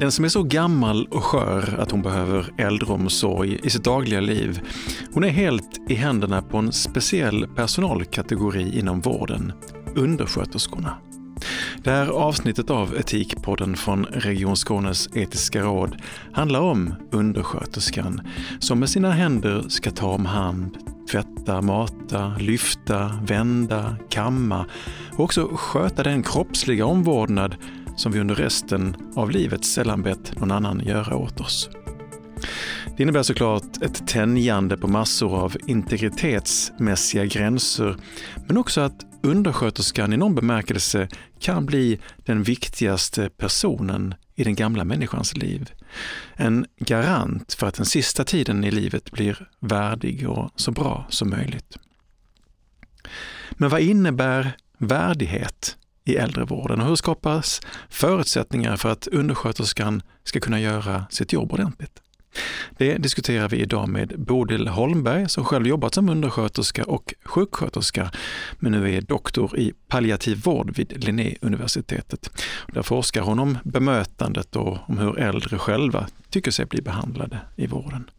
Den som är så gammal och skör att hon behöver äldreomsorg i sitt dagliga liv, hon är helt i händerna på en speciell personalkategori inom vården, undersköterskorna. Det här avsnittet av Etikpodden från Region Skånes etiska råd handlar om undersköterskan som med sina händer ska ta om hand, tvätta, mata, lyfta, vända, kamma och också sköta den kroppsliga omvårdnad som vi under resten av livet sällan bett någon annan göra åt oss. Det innebär såklart ett tänjande på massor av integritetsmässiga gränser, men också att undersköterskan i någon bemärkelse kan bli den viktigaste personen i den gamla människans liv. En garant för att den sista tiden i livet blir värdig och så bra som möjligt. Men vad innebär värdighet i äldrevården och hur skapas förutsättningar för att undersköterskan ska kunna göra sitt jobb ordentligt? Det diskuterar vi idag med Bodil Holmberg som själv jobbat som undersköterska och sjuksköterska men nu är doktor i palliativ vård vid Linnéuniversitetet. Där forskar hon om bemötandet och om hur äldre själva tycker sig bli behandlade i vården.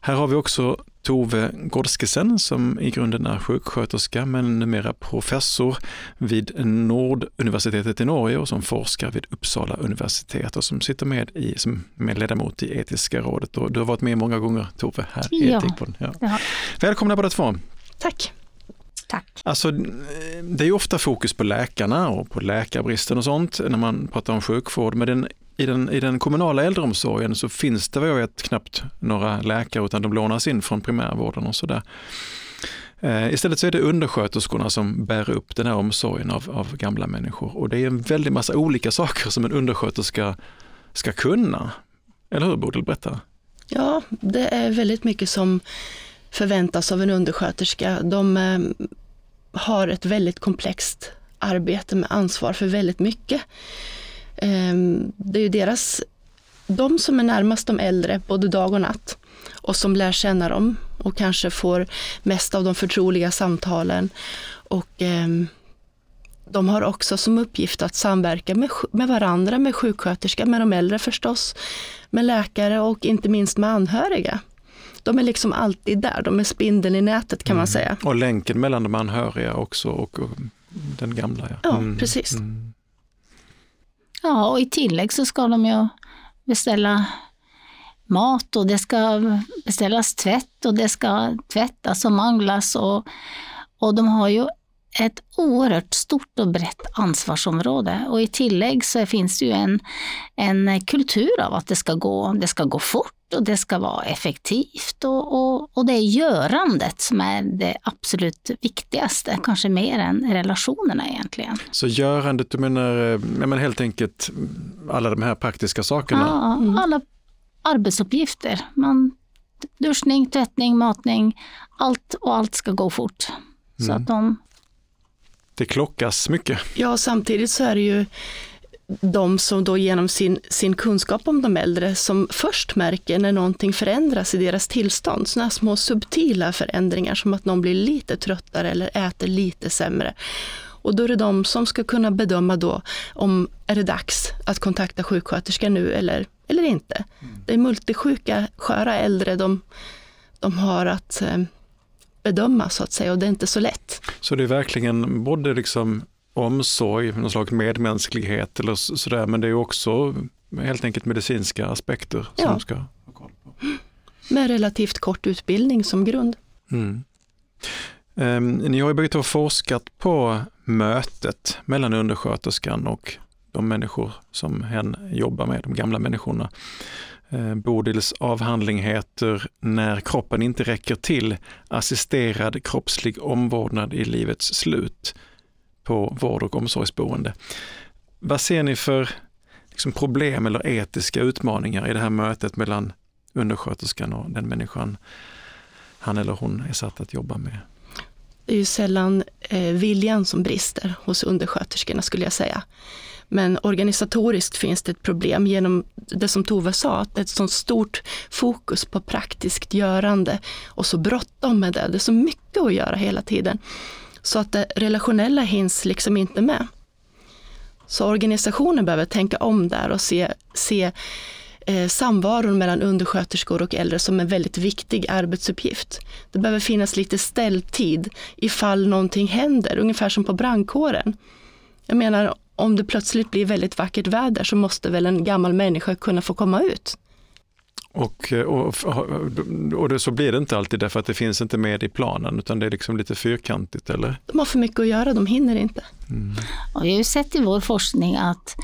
Här har vi också Tove Godskesen som i grunden är sjuksköterska men numera professor vid Norduniversitetet i Norge och som forskar vid Uppsala universitet och som sitter med i, som med ledamot i Etiska rådet. Och du har varit med många gånger Tove här i ja. Etikpodden. Ja. Välkomna båda två. Tack. Tack. Alltså, det är ofta fokus på läkarna och på läkarbristen och sånt när man pratar om sjukvård, men den i den, I den kommunala äldreomsorgen så finns det vad jag vet knappt några läkare utan de lånas in från primärvården och sådär. Eh, istället så är det undersköterskorna som bär upp den här omsorgen av, av gamla människor och det är en väldig massa olika saker som en undersköterska ska kunna. Eller hur Bodil? Berätta. Ja, det är väldigt mycket som förväntas av en undersköterska. De eh, har ett väldigt komplext arbete med ansvar för väldigt mycket. Ehm, det är ju deras, de som är närmast de äldre, både dag och natt, och som lär känna dem och kanske får mest av de förtroliga samtalen. Och ehm, de har också som uppgift att samverka med, med varandra, med sjuksköterska, med de äldre förstås, med läkare och inte minst med anhöriga. De är liksom alltid där, de är spindeln i nätet kan mm. man säga. Och länken mellan de anhöriga också och den gamla. Ja, mm. ja precis. Mm. Ja, och i tillägg så ska de ju beställa mat och det ska beställas tvätt och det ska tvättas och manglas och, och de har ju ett oerhört stort och brett ansvarsområde. Och i tillägg så finns det ju en, en kultur av att det ska gå, det ska gå fort och det ska vara effektivt och, och, och det är görandet som är det absolut viktigaste, kanske mer än relationerna egentligen. Så görandet, du menar, jag menar helt enkelt alla de här praktiska sakerna? Ja, mm. alla arbetsuppgifter. Man, duschning, tvättning, matning, allt och allt ska gå fort. Så mm. att de... Det klockas mycket. Ja, samtidigt så är det ju de som då genom sin, sin kunskap om de äldre som först märker när någonting förändras i deras tillstånd. Sådana små subtila förändringar som att någon blir lite tröttare eller äter lite sämre. Och då är det de som ska kunna bedöma då om är det dags att kontakta sjuksköterskan nu eller, eller inte. Mm. Det är multisjuka, sköra äldre de, de har att eh, bedöma så att säga och det är inte så lätt. Så det är verkligen både liksom omsorg, någon slags medmänsklighet eller sådär, men det är också helt enkelt medicinska aspekter som ja. ska ha koll på. Med relativt kort utbildning som grund. Mm. Um, ni har ju bägge två forskat på mötet mellan undersköterskan och de människor som hen jobbar med, de gamla människorna. Uh, Bodils avhandling heter När kroppen inte räcker till, assisterad kroppslig omvårdnad i livets slut på vård och omsorgsboende. Vad ser ni för liksom, problem eller etiska utmaningar i det här mötet mellan undersköterskan och den människan han eller hon är satt att jobba med? Det är ju sällan eh, viljan som brister hos undersköterskorna skulle jag säga. Men organisatoriskt finns det ett problem genom det som Tove sa, att det är ett sådant stort fokus på praktiskt görande och så bråttom med det. Det är så mycket att göra hela tiden. Så att det relationella hinns liksom inte med. Så organisationen behöver tänka om där och se, se eh, samvaron mellan undersköterskor och äldre som en väldigt viktig arbetsuppgift. Det behöver finnas lite ställtid ifall någonting händer, ungefär som på brandkåren. Jag menar, om det plötsligt blir väldigt vackert väder så måste väl en gammal människa kunna få komma ut. Och, och, och det, så blir det inte alltid därför att det finns inte med i planen utan det är liksom lite fyrkantigt eller? De har för mycket att göra, de hinner inte. Mm. Och vi har ju sett i vår forskning att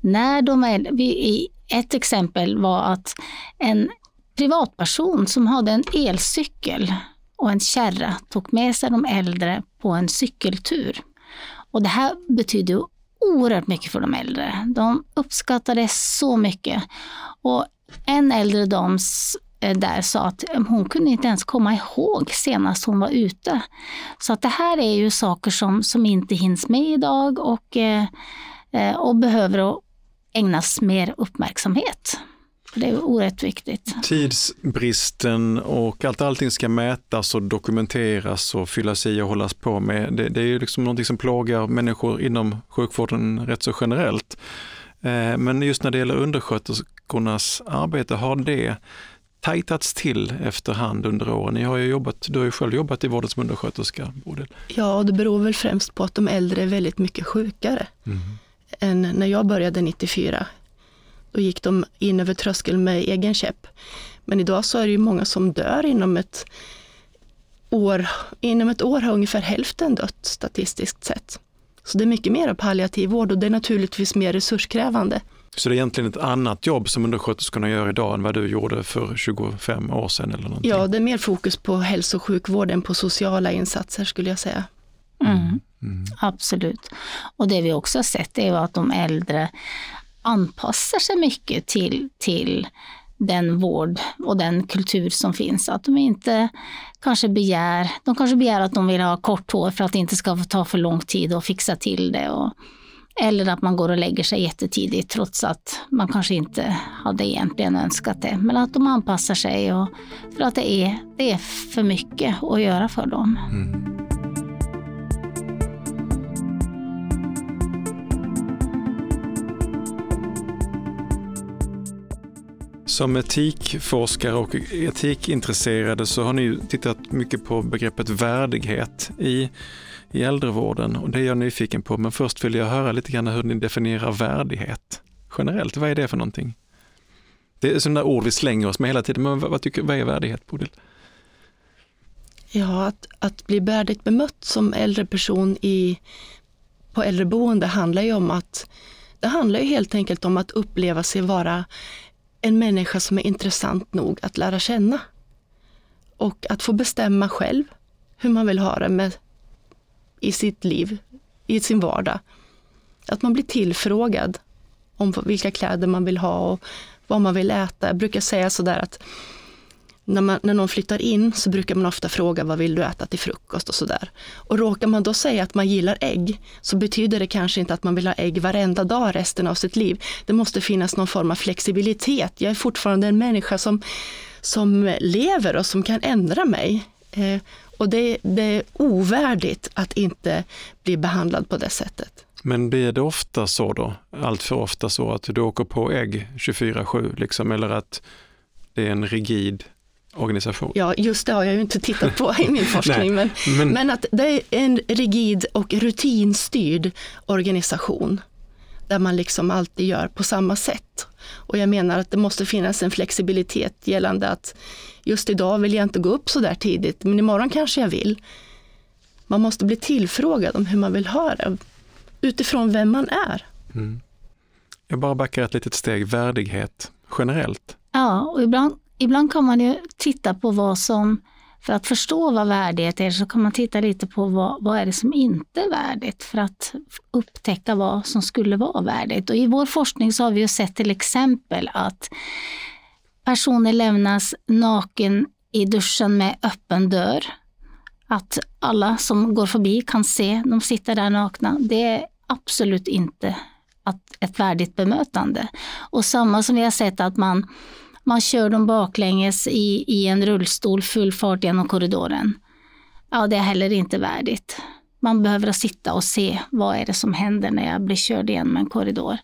när de är, vi, ett exempel var att en privatperson som hade en elcykel och en kärra tog med sig de äldre på en cykeltur. Och det här betyder oerhört mycket för de äldre. De uppskattade så mycket. Och en äldre dam eh, där sa att hon kunde inte ens komma ihåg senast hon var ute. Så att det här är ju saker som, som inte hinns med idag och, eh, eh, och behöver ägnas mer uppmärksamhet. Det är oerhört viktigt. Tidsbristen och att allting ska mätas och dokumenteras och fyllas i och hållas på med, det, det är ju liksom någonting som plågar människor inom sjukvården rätt så generellt. Eh, men just när det gäller undersköterskornas arbete, har det tajtats till efterhand under åren? Ni har ju jobbat, du har ju själv jobbat i vården som undersköterska, Bodil. Ja, det beror väl främst på att de äldre är väldigt mycket sjukare mm. än när jag började 94. Då gick de in över tröskeln med egen käpp. Men idag så är det ju många som dör inom ett år. Inom ett år har ungefär hälften dött statistiskt sett. Så det är mycket mer palliativ vård och det är naturligtvis mer resurskrävande. Så det är egentligen ett annat jobb som undersköterskorna gör idag än vad du gjorde för 25 år sedan? Eller någonting. Ja, det är mer fokus på hälso och sjukvård än på sociala insatser skulle jag säga. Mm. Mm. Absolut. Och det vi också har sett är att de äldre anpassar sig mycket till, till den vård och den kultur som finns. Att de inte kanske begär, de kanske begär att de vill ha kort hår för att det inte ska ta för lång tid att fixa till det. Och, eller att man går och lägger sig jättetidigt trots att man kanske inte hade egentligen önskat det. Men att de anpassar sig och, för att det är, det är för mycket att göra för dem. Mm. Som etikforskare och etikintresserade så har ni tittat mycket på begreppet värdighet i, i äldrevården och det är jag nyfiken på. Men först vill jag höra lite grann hur ni definierar värdighet generellt. Vad är det för någonting? Det är sådana ord vi slänger oss med hela tiden, men vad, vad, tycker, vad är värdighet, Bodil? Ja, att, att bli värdigt bemött som äldre person i, på äldreboende handlar ju om att det handlar ju helt enkelt om att uppleva sig vara en människa som är intressant nog att lära känna. Och att få bestämma själv hur man vill ha det med, i sitt liv, i sin vardag. Att man blir tillfrågad om vilka kläder man vill ha och vad man vill äta. Jag brukar säga sådär att när, man, när någon flyttar in så brukar man ofta fråga vad vill du äta till frukost och sådär. Och råkar man då säga att man gillar ägg så betyder det kanske inte att man vill ha ägg varenda dag resten av sitt liv. Det måste finnas någon form av flexibilitet. Jag är fortfarande en människa som, som lever och som kan ändra mig. Eh, och det, det är ovärdigt att inte bli behandlad på det sättet. Men blir det ofta så då, allt för ofta så att du åker på ägg 24-7 liksom, eller att det är en rigid organisation? Ja, just det har jag ju inte tittat på i min forskning, Nej, men, men, men att det är en rigid och rutinstyrd organisation där man liksom alltid gör på samma sätt. Och jag menar att det måste finnas en flexibilitet gällande att just idag vill jag inte gå upp så där tidigt, men imorgon kanske jag vill. Man måste bli tillfrågad om hur man vill ha det utifrån vem man är. Mm. Jag bara backar ett litet steg, värdighet generellt. Ja, och ibland ibland kan man ju titta på vad som, för att förstå vad värdighet är, så kan man titta lite på vad, vad är det som inte är värdigt för att upptäcka vad som skulle vara värdigt. Och I vår forskning så har vi ju sett till exempel att personer lämnas naken i duschen med öppen dörr. Att alla som går förbi kan se, de sitter där nakna. Det är absolut inte ett värdigt bemötande. Och samma som vi har sett att man man kör dem baklänges i, i en rullstol full fart genom korridoren. Ja, det är heller inte värdigt. man behöver sitta och se vad är det som händer när jag blir körd igenom en korridor.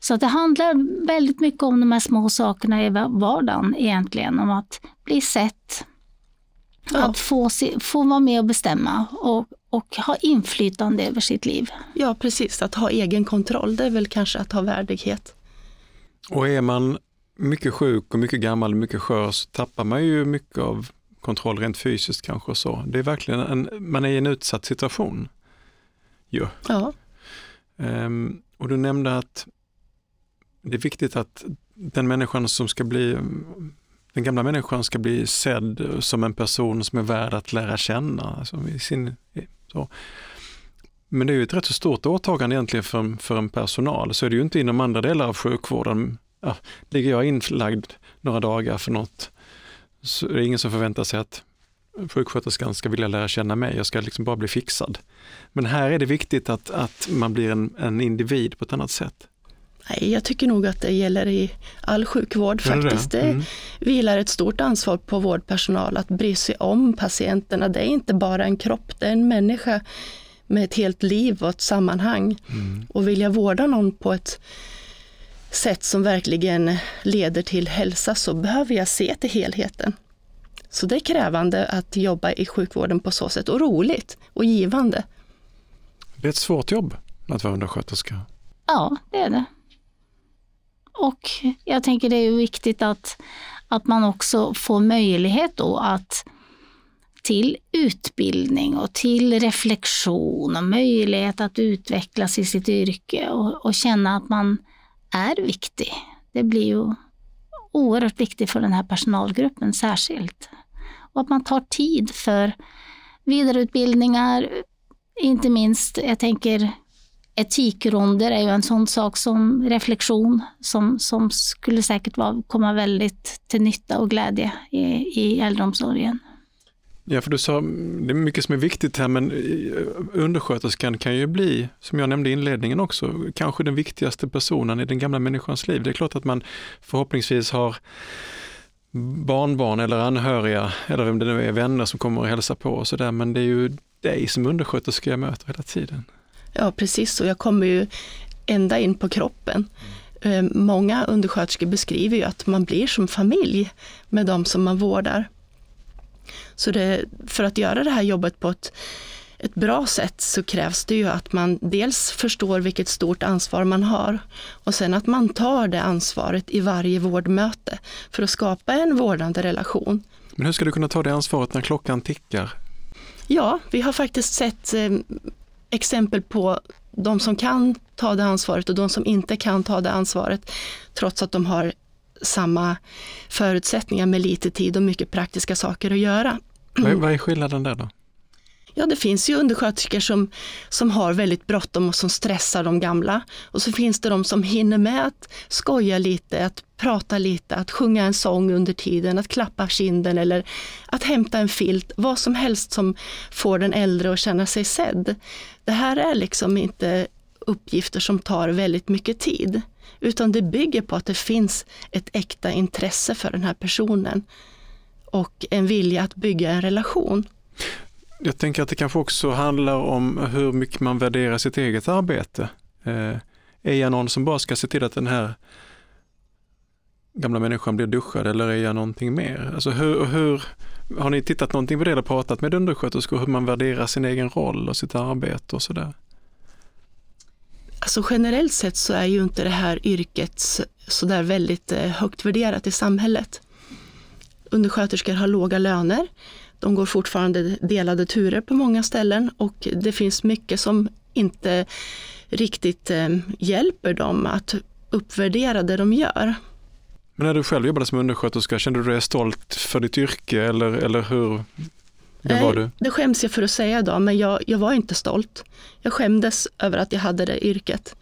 Så att det handlar väldigt mycket om de här små sakerna i vardagen egentligen. Om att bli sett, ja. att få, se, få vara med och bestämma och, och ha inflytande över sitt liv. Ja, precis. Att ha egen kontroll, det är väl kanske att ha värdighet. Och är man mycket sjuk och mycket gammal och mycket skör så tappar man ju mycket av kontroll rent fysiskt kanske och så. Det är verkligen en, man är i en utsatt situation. Jo. Ja. Um, och du nämnde att det är viktigt att den människan som ska bli, den gamla människan ska bli sedd som en person som är värd att lära känna. Alltså i sin, så. Men det är ju ett rätt så stort åtagande egentligen för, för en personal. Så är det ju inte inom andra delar av sjukvården. Ja, ligger jag inlagd några dagar för något så är det ingen som förväntar sig att sjuksköterskan ska vilja lära känna mig, jag ska liksom bara bli fixad. Men här är det viktigt att, att man blir en, en individ på ett annat sätt. Nej, jag tycker nog att det gäller i all sjukvård faktiskt. Det, mm. det vilar ett stort ansvar på vårdpersonal att bry sig om patienterna. Det är inte bara en kropp, det är en människa med ett helt liv och ett sammanhang. Mm. Och vill jag vårda någon på ett sätt som verkligen leder till hälsa så behöver jag se till helheten. Så det är krävande att jobba i sjukvården på så sätt och roligt och givande. Det är ett svårt jobb att vara undersköterska. Ja, det är det. Och jag tänker det är viktigt att, att man också får möjlighet då att till utbildning och till reflektion och möjlighet att utvecklas i sitt yrke och, och känna att man är viktig. Det blir ju oerhört viktigt för den här personalgruppen särskilt. Och att man tar tid för vidareutbildningar, inte minst, jag tänker etikronder är ju en sån sak som reflektion som, som skulle säkert vara, komma väldigt till nytta och glädje i, i äldreomsorgen. Ja, för du sa, mm, det är mycket som är viktigt här, men eh, undersköterskan kan ju bli, som jag nämnde i inledningen också, kanske den viktigaste personen i den gamla människans liv. Det är klart att man förhoppningsvis har barnbarn eller anhöriga, eller vem det nu är, vänner som kommer och hälsar på och sådär, men det är ju dig som undersköterska jag möter hela tiden. Ja, precis, och jag kommer ju ända in på kroppen. Eh, många undersköterskor beskriver ju att man blir som familj med de som man vårdar. Så det, för att göra det här jobbet på ett, ett bra sätt så krävs det ju att man dels förstår vilket stort ansvar man har och sen att man tar det ansvaret i varje vårdmöte för att skapa en vårdande relation. Men hur ska du kunna ta det ansvaret när klockan tickar? Ja, vi har faktiskt sett eh, exempel på de som kan ta det ansvaret och de som inte kan ta det ansvaret trots att de har samma förutsättningar med lite tid och mycket praktiska saker att göra. Vad, vad är skillnaden där då? Ja, det finns ju undersköterskor som, som har väldigt bråttom och som stressar de gamla. Och så finns det de som hinner med att skoja lite, att prata lite, att sjunga en sång under tiden, att klappa kinden eller att hämta en filt. Vad som helst som får den äldre att känna sig sedd. Det här är liksom inte uppgifter som tar väldigt mycket tid, utan det bygger på att det finns ett äkta intresse för den här personen och en vilja att bygga en relation. Jag tänker att det kanske också handlar om hur mycket man värderar sitt eget arbete. Eh, är jag någon som bara ska se till att den här gamla människan blir duschad eller är jag någonting mer? Alltså hur, hur, har ni tittat någonting på det eller pratat med undersköterskor hur man värderar sin egen roll och sitt arbete och sådär? Alltså generellt sett så är ju inte det här yrket sådär väldigt eh, högt värderat i samhället. Undersköterskor har låga löner. De går fortfarande delade turer på många ställen och det finns mycket som inte riktigt eh, hjälper dem att uppvärdera det de gör. Men när du själv jobbade som undersköterska, kände du dig stolt för ditt yrke eller, eller hur? Det var du? Det skäms jag för att säga idag, men jag, jag var inte stolt. Jag skämdes över att jag hade det yrket.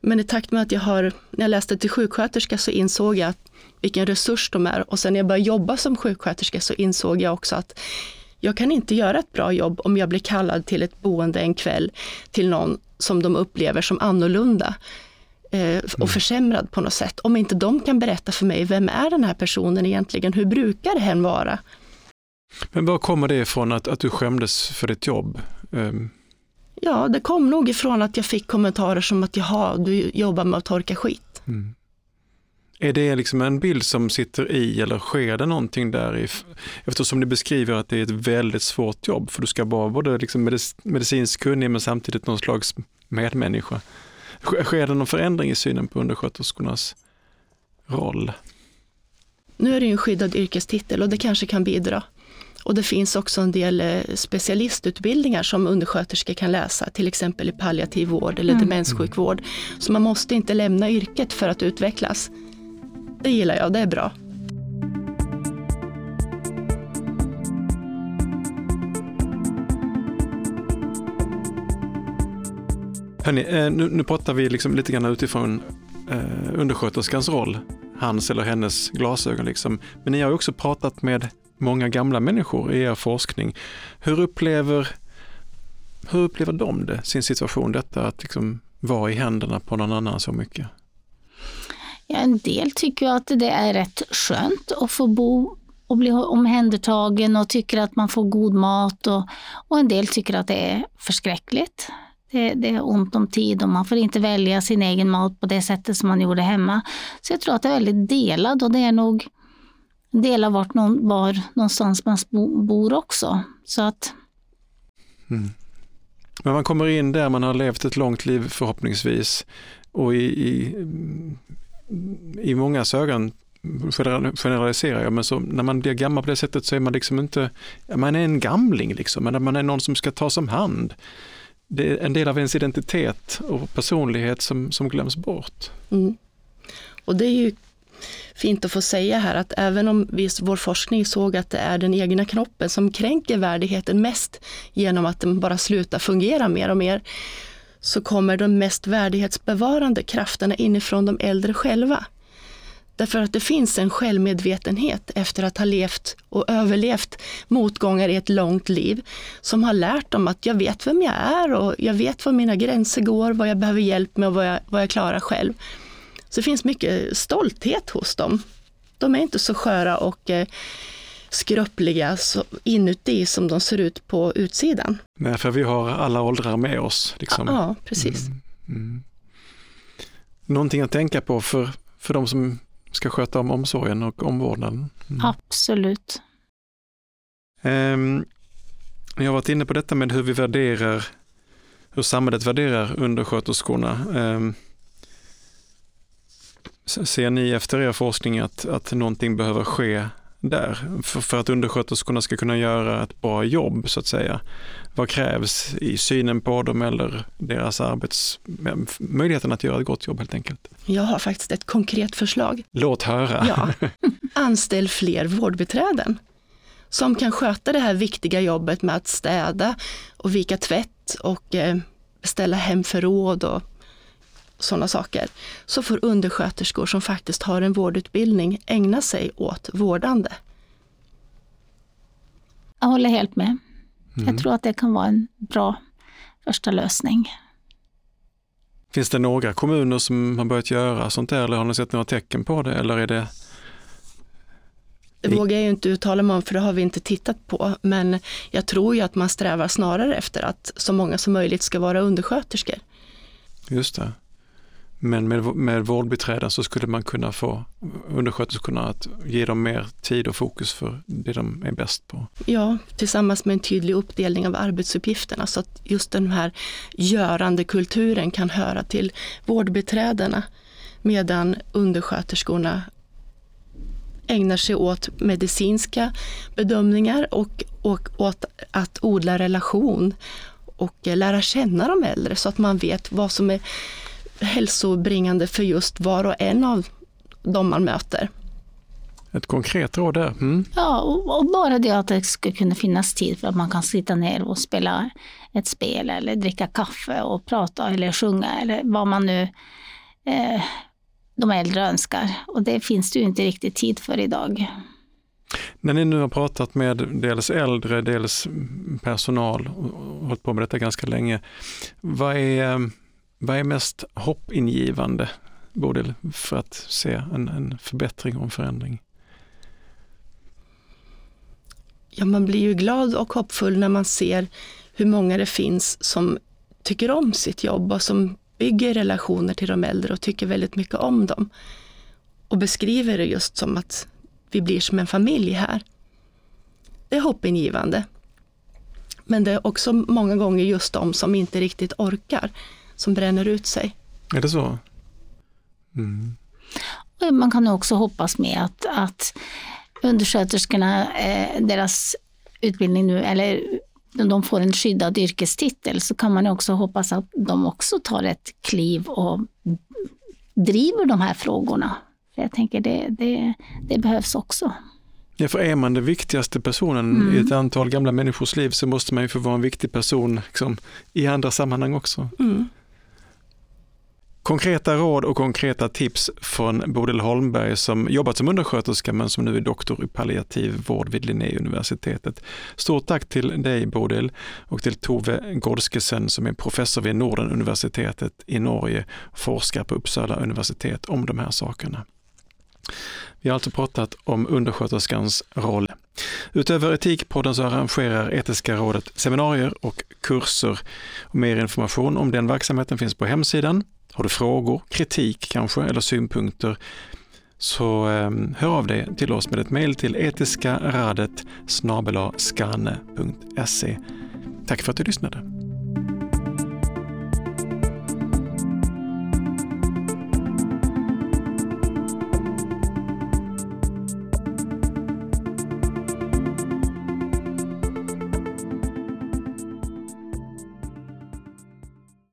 Men i takt med att jag har, när jag läste till sjuksköterska så insåg jag vilken resurs de är. Och sen när jag började jobba som sjuksköterska så insåg jag också att jag kan inte göra ett bra jobb om jag blir kallad till ett boende en kväll till någon som de upplever som annorlunda eh, och mm. försämrad på något sätt. Om inte de kan berätta för mig, vem är den här personen egentligen? Hur brukar hen vara? Men var kommer det ifrån att, att du skämdes för ditt jobb? Um, Ja, det kom nog ifrån att jag fick kommentarer som att jaha, du jobbar med att torka skit. Mm. Är det liksom en bild som sitter i eller sker det någonting där i? Eftersom ni beskriver att det är ett väldigt svårt jobb för du ska vara både liksom medicinskt kunnig men samtidigt någon slags medmänniska. Sker det någon förändring i synen på undersköterskornas roll? Nu är det ju en skyddad yrkestitel och det kanske kan bidra. Och det finns också en del eh, specialistutbildningar som undersköterskor kan läsa, till exempel i palliativ vård eller mm. demenssjukvård. Så man måste inte lämna yrket för att utvecklas. Det gillar jag, det är bra. Hörrni, eh, nu, nu pratar vi liksom lite grann utifrån eh, undersköterskans roll, hans eller hennes glasögon. Liksom. Men ni har också pratat med många gamla människor i er forskning. Hur upplever, hur upplever de det, sin situation, detta att liksom vara i händerna på någon annan så mycket? Ja, en del tycker att det är rätt skönt att få bo och bli omhändertagen och tycker att man får god mat och, och en del tycker att det är förskräckligt. Det, det, är ont om tid och man får inte välja sin egen mat på det sättet som man gjorde hemma. Så jag tror att det är väldigt delad och det är nog en del av vart någon, var någonstans man bor också. Så att... Mm. Men man kommer in där man har levt ett långt liv förhoppningsvis och i, i, i många ögon generaliserar jag, men så, när man blir gammal på det sättet så är man liksom inte, man är en gamling liksom, men man är någon som ska tas om hand det är en del av ens identitet och personlighet som, som glöms bort. Mm. Och det är ju fint att få säga här att även om vi, vår forskning såg att det är den egna knoppen som kränker värdigheten mest genom att den bara slutar fungera mer och mer, så kommer de mest värdighetsbevarande krafterna inifrån de äldre själva. Därför att det finns en självmedvetenhet efter att ha levt och överlevt motgångar i ett långt liv som har lärt dem att jag vet vem jag är och jag vet var mina gränser går, vad jag behöver hjälp med och vad jag, vad jag klarar själv. Så det finns mycket stolthet hos dem. De är inte så sköra och eh, skruppliga så inuti som de ser ut på utsidan. Nej, för vi har alla åldrar med oss. Liksom. Ja, precis. Mm, mm. Någonting att tänka på för, för de som ska sköta om omsorgen och omvårdnaden. Mm. Absolut. Um, jag har varit inne på detta med hur vi värderar, hur samhället värderar undersköterskorna. Um, ser ni efter er forskning att, att någonting behöver ske där för, för, att undersköterskorna ska kunna göra ett bra jobb så att säga? Vad krävs i synen på dem eller deras arbets... möjligheten att göra ett gott jobb helt enkelt? Jag har faktiskt ett konkret förslag. Låt höra. Ja. Anställ fler vårdbiträden som kan sköta det här viktiga jobbet med att städa och vika tvätt och eh, beställa hem förråd och sådana saker. Så får undersköterskor som faktiskt har en vårdutbildning ägna sig åt vårdande. Jag håller helt med. Mm. Jag tror att det kan vara en bra första lösning. Finns det några kommuner som har börjat göra sånt där eller har ni sett några tecken på det eller är det det vågar jag ju inte uttala mig om för det har vi inte tittat på. Men jag tror ju att man strävar snarare efter att så många som möjligt ska vara undersköterskor. Just det. Men med, med vårdbiträden så skulle man kunna få undersköterskorna att ge dem mer tid och fokus för det de är bäst på. Ja, tillsammans med en tydlig uppdelning av arbetsuppgifterna så att just den här görande kulturen kan höra till vårdbiträdena medan undersköterskorna ägnar sig åt medicinska bedömningar och, och åt att odla relation och eh, lära känna de äldre så att man vet vad som är hälsobringande för just var och en av de man möter. Ett konkret råd där. Mm. Ja, och, och, bara det att det ska kunna finnas tid för att man kan sitta ner och spela ett spel eller dricka kaffe och prata eller sjunga eller vad man nu eh, de äldre önskar. Och det finns det ju inte riktigt tid för idag. När ni nu har pratat med dels äldre, dels personal och hållit på med detta ganska länge. Vad är vad är mest hoppingivande, Bodil, för att se en, en förbättring och en förändring? Ja, man blir ju glad och hoppfull när man ser hur många det finns som tycker om sitt jobb och som bygger relationer till de äldre och tycker väldigt mycket om dem. Och beskriver det just som att vi blir som en familj här. Det är hoppingivande. Men det är också många gånger just de som inte riktigt orkar, som bränner ut sig. Är det så? Mm. Man kan också hoppas med att, att undersköterskorna, eh, deras utbildning nu, eller de får en skyddad yrkestitel, så kan man också hoppas att de också tar ett kliv och driver de här frågorna. För jag tänker det, det, det behövs också. Ja, för är man den viktigaste personen mm. i ett antal gamla människors liv så måste man ju få vara en viktig person liksom, i andra sammanhang också. Mm. Konkreta råd och konkreta tips från Bodil Holmberg som jobbat som undersköterska men som nu är doktor i palliativ vård vid Linnéuniversitetet. Stort tack till dig Bodil och till Tove Godskesen som är professor vid Nordenuniversitetet i Norge och forskar på Uppsala universitet om de här sakerna. Vi har alltså pratat om undersköterskans roll. Utöver Etikpodden så arrangerar Etiska rådet seminarier och kurser. Mer information om den verksamheten finns på hemsidan. Har du frågor, kritik kanske eller synpunkter så eh, hör av dig till oss med ett mejl till etiskaradet Tack för att du lyssnade.